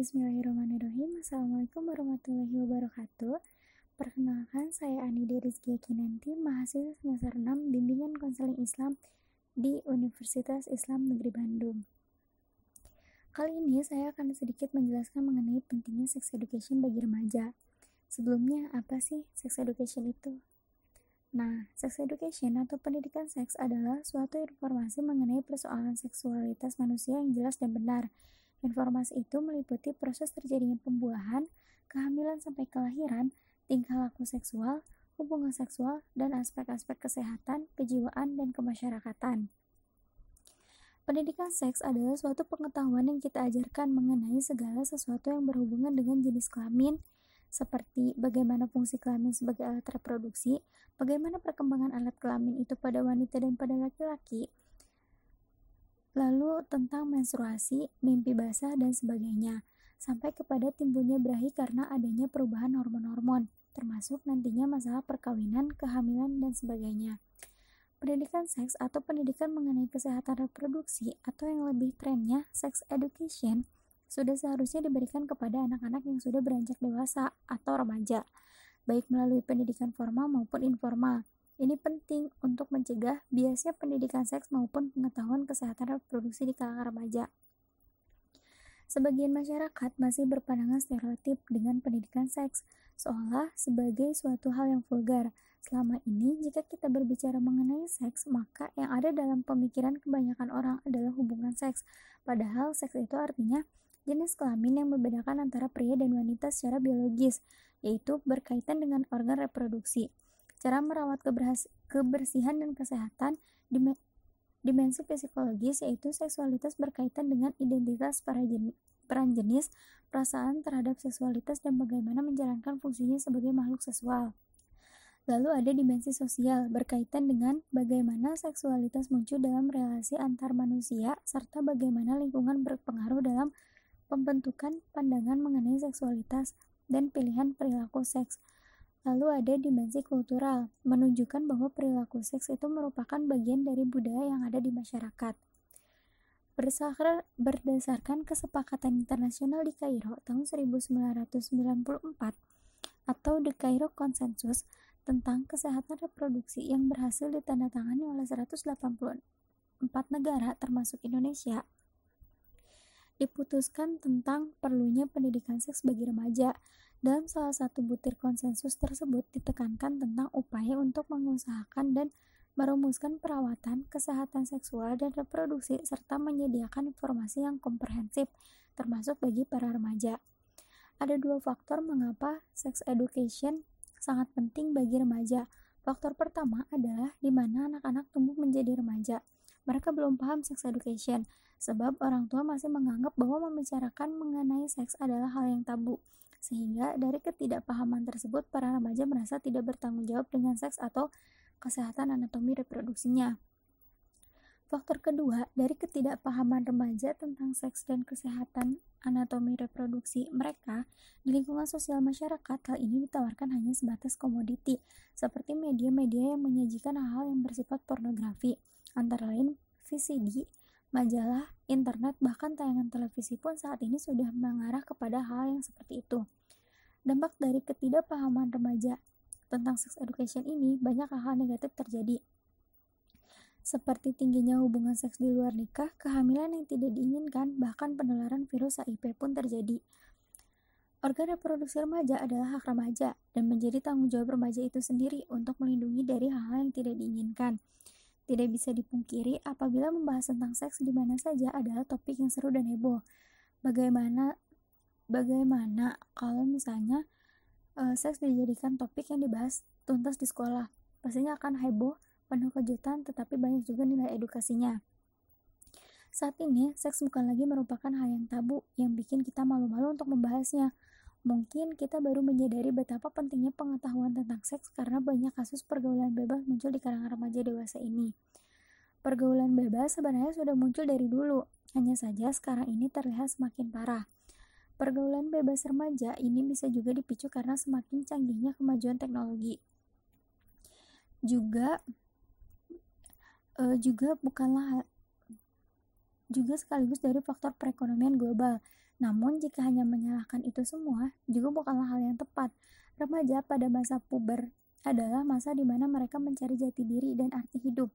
Bismillahirrahmanirrahim. Assalamualaikum warahmatullahi wabarakatuh. Perkenalkan, saya Anida Rizky Kinanti, mahasiswa semester 6 Bimbingan Konseling Islam di Universitas Islam Negeri Bandung. Kali ini saya akan sedikit menjelaskan mengenai pentingnya sex education bagi remaja. Sebelumnya, apa sih sex education itu? Nah, sex education atau pendidikan seks adalah suatu informasi mengenai persoalan seksualitas manusia yang jelas dan benar, Informasi itu meliputi proses terjadinya pembuahan, kehamilan sampai kelahiran, tingkah laku seksual, hubungan seksual, dan aspek-aspek kesehatan, kejiwaan, dan kemasyarakatan. Pendidikan seks adalah suatu pengetahuan yang kita ajarkan mengenai segala sesuatu yang berhubungan dengan jenis kelamin, seperti bagaimana fungsi kelamin sebagai alat reproduksi, bagaimana perkembangan alat kelamin itu pada wanita dan pada laki-laki, lalu tentang menstruasi, mimpi basah, dan sebagainya, sampai kepada timbulnya berahi karena adanya perubahan hormon-hormon, termasuk nantinya masalah perkawinan, kehamilan, dan sebagainya. Pendidikan seks atau pendidikan mengenai kesehatan reproduksi atau yang lebih trennya sex education sudah seharusnya diberikan kepada anak-anak yang sudah beranjak dewasa atau remaja, baik melalui pendidikan formal maupun informal ini penting untuk mencegah biasnya pendidikan seks maupun pengetahuan kesehatan reproduksi di kalangan remaja. Sebagian masyarakat masih berpandangan stereotip dengan pendidikan seks, seolah sebagai suatu hal yang vulgar. Selama ini, jika kita berbicara mengenai seks, maka yang ada dalam pemikiran kebanyakan orang adalah hubungan seks. Padahal seks itu artinya jenis kelamin yang membedakan antara pria dan wanita secara biologis, yaitu berkaitan dengan organ reproduksi. Cara merawat kebersihan dan kesehatan dimensi psikologis yaitu seksualitas berkaitan dengan identitas para jenis, peran jenis, perasaan terhadap seksualitas dan bagaimana menjalankan fungsinya sebagai makhluk seksual. Lalu ada dimensi sosial berkaitan dengan bagaimana seksualitas muncul dalam relasi antar manusia serta bagaimana lingkungan berpengaruh dalam pembentukan pandangan mengenai seksualitas dan pilihan perilaku seks. Lalu ada dimensi kultural, menunjukkan bahwa perilaku seks itu merupakan bagian dari budaya yang ada di masyarakat. Berdasarkan kesepakatan internasional di Kairo tahun 1994 atau The Cairo Consensus tentang kesehatan reproduksi yang berhasil ditandatangani oleh 184 negara termasuk Indonesia, diputuskan tentang perlunya pendidikan seks bagi remaja dalam salah satu butir konsensus tersebut ditekankan tentang upaya untuk mengusahakan dan merumuskan perawatan, kesehatan seksual dan reproduksi serta menyediakan informasi yang komprehensif termasuk bagi para remaja. Ada dua faktor mengapa sex education sangat penting bagi remaja. Faktor pertama adalah di mana anak-anak tumbuh menjadi remaja. Mereka belum paham sex education, sebab orang tua masih menganggap bahwa membicarakan mengenai seks adalah hal yang tabu sehingga dari ketidakpahaman tersebut para remaja merasa tidak bertanggung jawab dengan seks atau kesehatan anatomi reproduksinya. Faktor kedua, dari ketidakpahaman remaja tentang seks dan kesehatan anatomi reproduksi mereka di lingkungan sosial masyarakat, hal ini ditawarkan hanya sebatas komoditi, seperti media-media yang menyajikan hal-hal yang bersifat pornografi, antara lain VCD, majalah, internet, bahkan tayangan televisi pun saat ini sudah mengarah kepada hal yang seperti itu. Dampak dari ketidakpahaman remaja tentang sex education ini banyak hal-hal negatif terjadi. Seperti tingginya hubungan seks di luar nikah, kehamilan yang tidak diinginkan, bahkan penularan virus HIV pun terjadi. Organ reproduksi remaja adalah hak remaja dan menjadi tanggung jawab remaja itu sendiri untuk melindungi dari hal-hal yang tidak diinginkan. Tidak bisa dipungkiri apabila membahas tentang seks di mana saja adalah topik yang seru dan heboh. Bagaimana bagaimana kalau misalnya uh, seks dijadikan topik yang dibahas tuntas di sekolah? Pastinya akan heboh, penuh kejutan, tetapi banyak juga nilai edukasinya. Saat ini, seks bukan lagi merupakan hal yang tabu yang bikin kita malu-malu untuk membahasnya. Mungkin kita baru menyadari betapa pentingnya pengetahuan tentang seks karena banyak kasus pergaulan bebas muncul di kalangan remaja dewasa ini. Pergaulan bebas sebenarnya sudah muncul dari dulu, hanya saja sekarang ini terlihat semakin parah. Pergaulan bebas remaja ini bisa juga dipicu karena semakin canggihnya kemajuan teknologi. Juga uh, juga bukanlah juga sekaligus dari faktor perekonomian global. Namun, jika hanya menyalahkan itu semua, juga bukanlah hal yang tepat. Remaja pada masa puber adalah masa di mana mereka mencari jati diri dan arti hidup.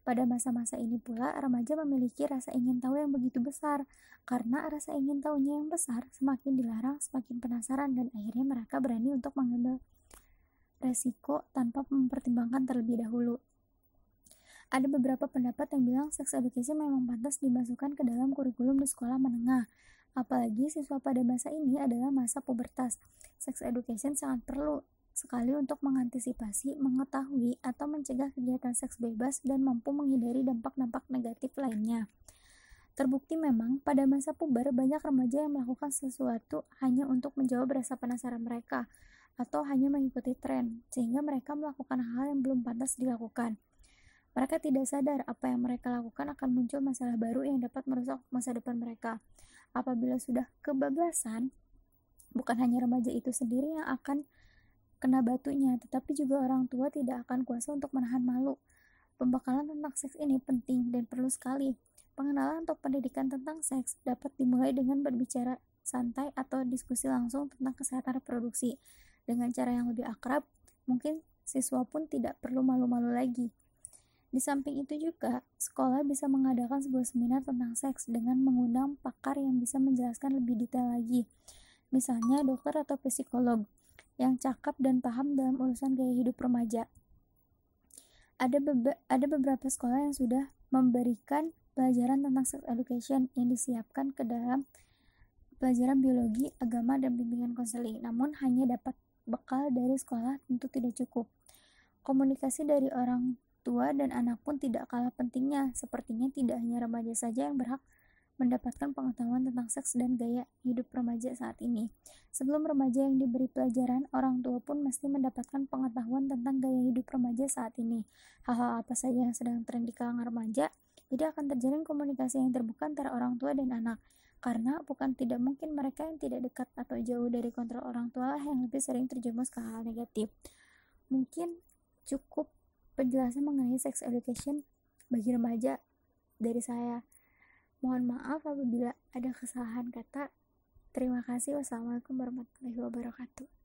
Pada masa-masa ini pula, remaja memiliki rasa ingin tahu yang begitu besar. Karena rasa ingin tahunya yang besar, semakin dilarang, semakin penasaran, dan akhirnya mereka berani untuk mengambil resiko tanpa mempertimbangkan terlebih dahulu. Ada beberapa pendapat yang bilang sex education memang pantas dimasukkan ke dalam kurikulum di sekolah menengah. Apalagi siswa pada masa ini adalah masa pubertas. Sex education sangat perlu sekali untuk mengantisipasi, mengetahui, atau mencegah kegiatan seks bebas dan mampu menghindari dampak-dampak negatif lainnya. Terbukti memang, pada masa puber banyak remaja yang melakukan sesuatu hanya untuk menjawab rasa penasaran mereka, atau hanya mengikuti tren, sehingga mereka melakukan hal yang belum pantas dilakukan. Mereka tidak sadar apa yang mereka lakukan akan muncul masalah baru yang dapat merusak masa depan mereka. Apabila sudah kebablasan, bukan hanya remaja itu sendiri yang akan kena batunya, tetapi juga orang tua tidak akan kuasa untuk menahan malu. Pembekalan tentang seks ini penting dan perlu sekali. Pengenalan atau pendidikan tentang seks dapat dimulai dengan berbicara santai atau diskusi langsung tentang kesehatan reproduksi. Dengan cara yang lebih akrab, mungkin siswa pun tidak perlu malu-malu lagi. Di samping itu juga, sekolah bisa mengadakan sebuah seminar tentang seks dengan mengundang pakar yang bisa menjelaskan lebih detail lagi. Misalnya dokter atau psikolog yang cakap dan paham dalam urusan gaya hidup remaja. Ada, bebe ada beberapa sekolah yang sudah memberikan pelajaran tentang sex education yang disiapkan ke dalam pelajaran biologi, agama, dan bimbingan konseling. Namun hanya dapat bekal dari sekolah tentu tidak cukup. Komunikasi dari orang tua dan anak pun tidak kalah pentingnya. Sepertinya tidak hanya remaja saja yang berhak mendapatkan pengetahuan tentang seks dan gaya hidup remaja saat ini. Sebelum remaja yang diberi pelajaran, orang tua pun mesti mendapatkan pengetahuan tentang gaya hidup remaja saat ini. Hal-hal apa saja yang sedang tren di kalangan remaja, jadi akan terjalin komunikasi yang terbuka antara orang tua dan anak. Karena bukan tidak mungkin mereka yang tidak dekat atau jauh dari kontrol orang tua lah yang lebih sering terjerumus ke hal negatif. Mungkin cukup penjelasan mengenai sex education bagi remaja dari saya. Mohon maaf apabila ada kesalahan kata. Terima kasih. Wassalamualaikum warahmatullahi wabarakatuh.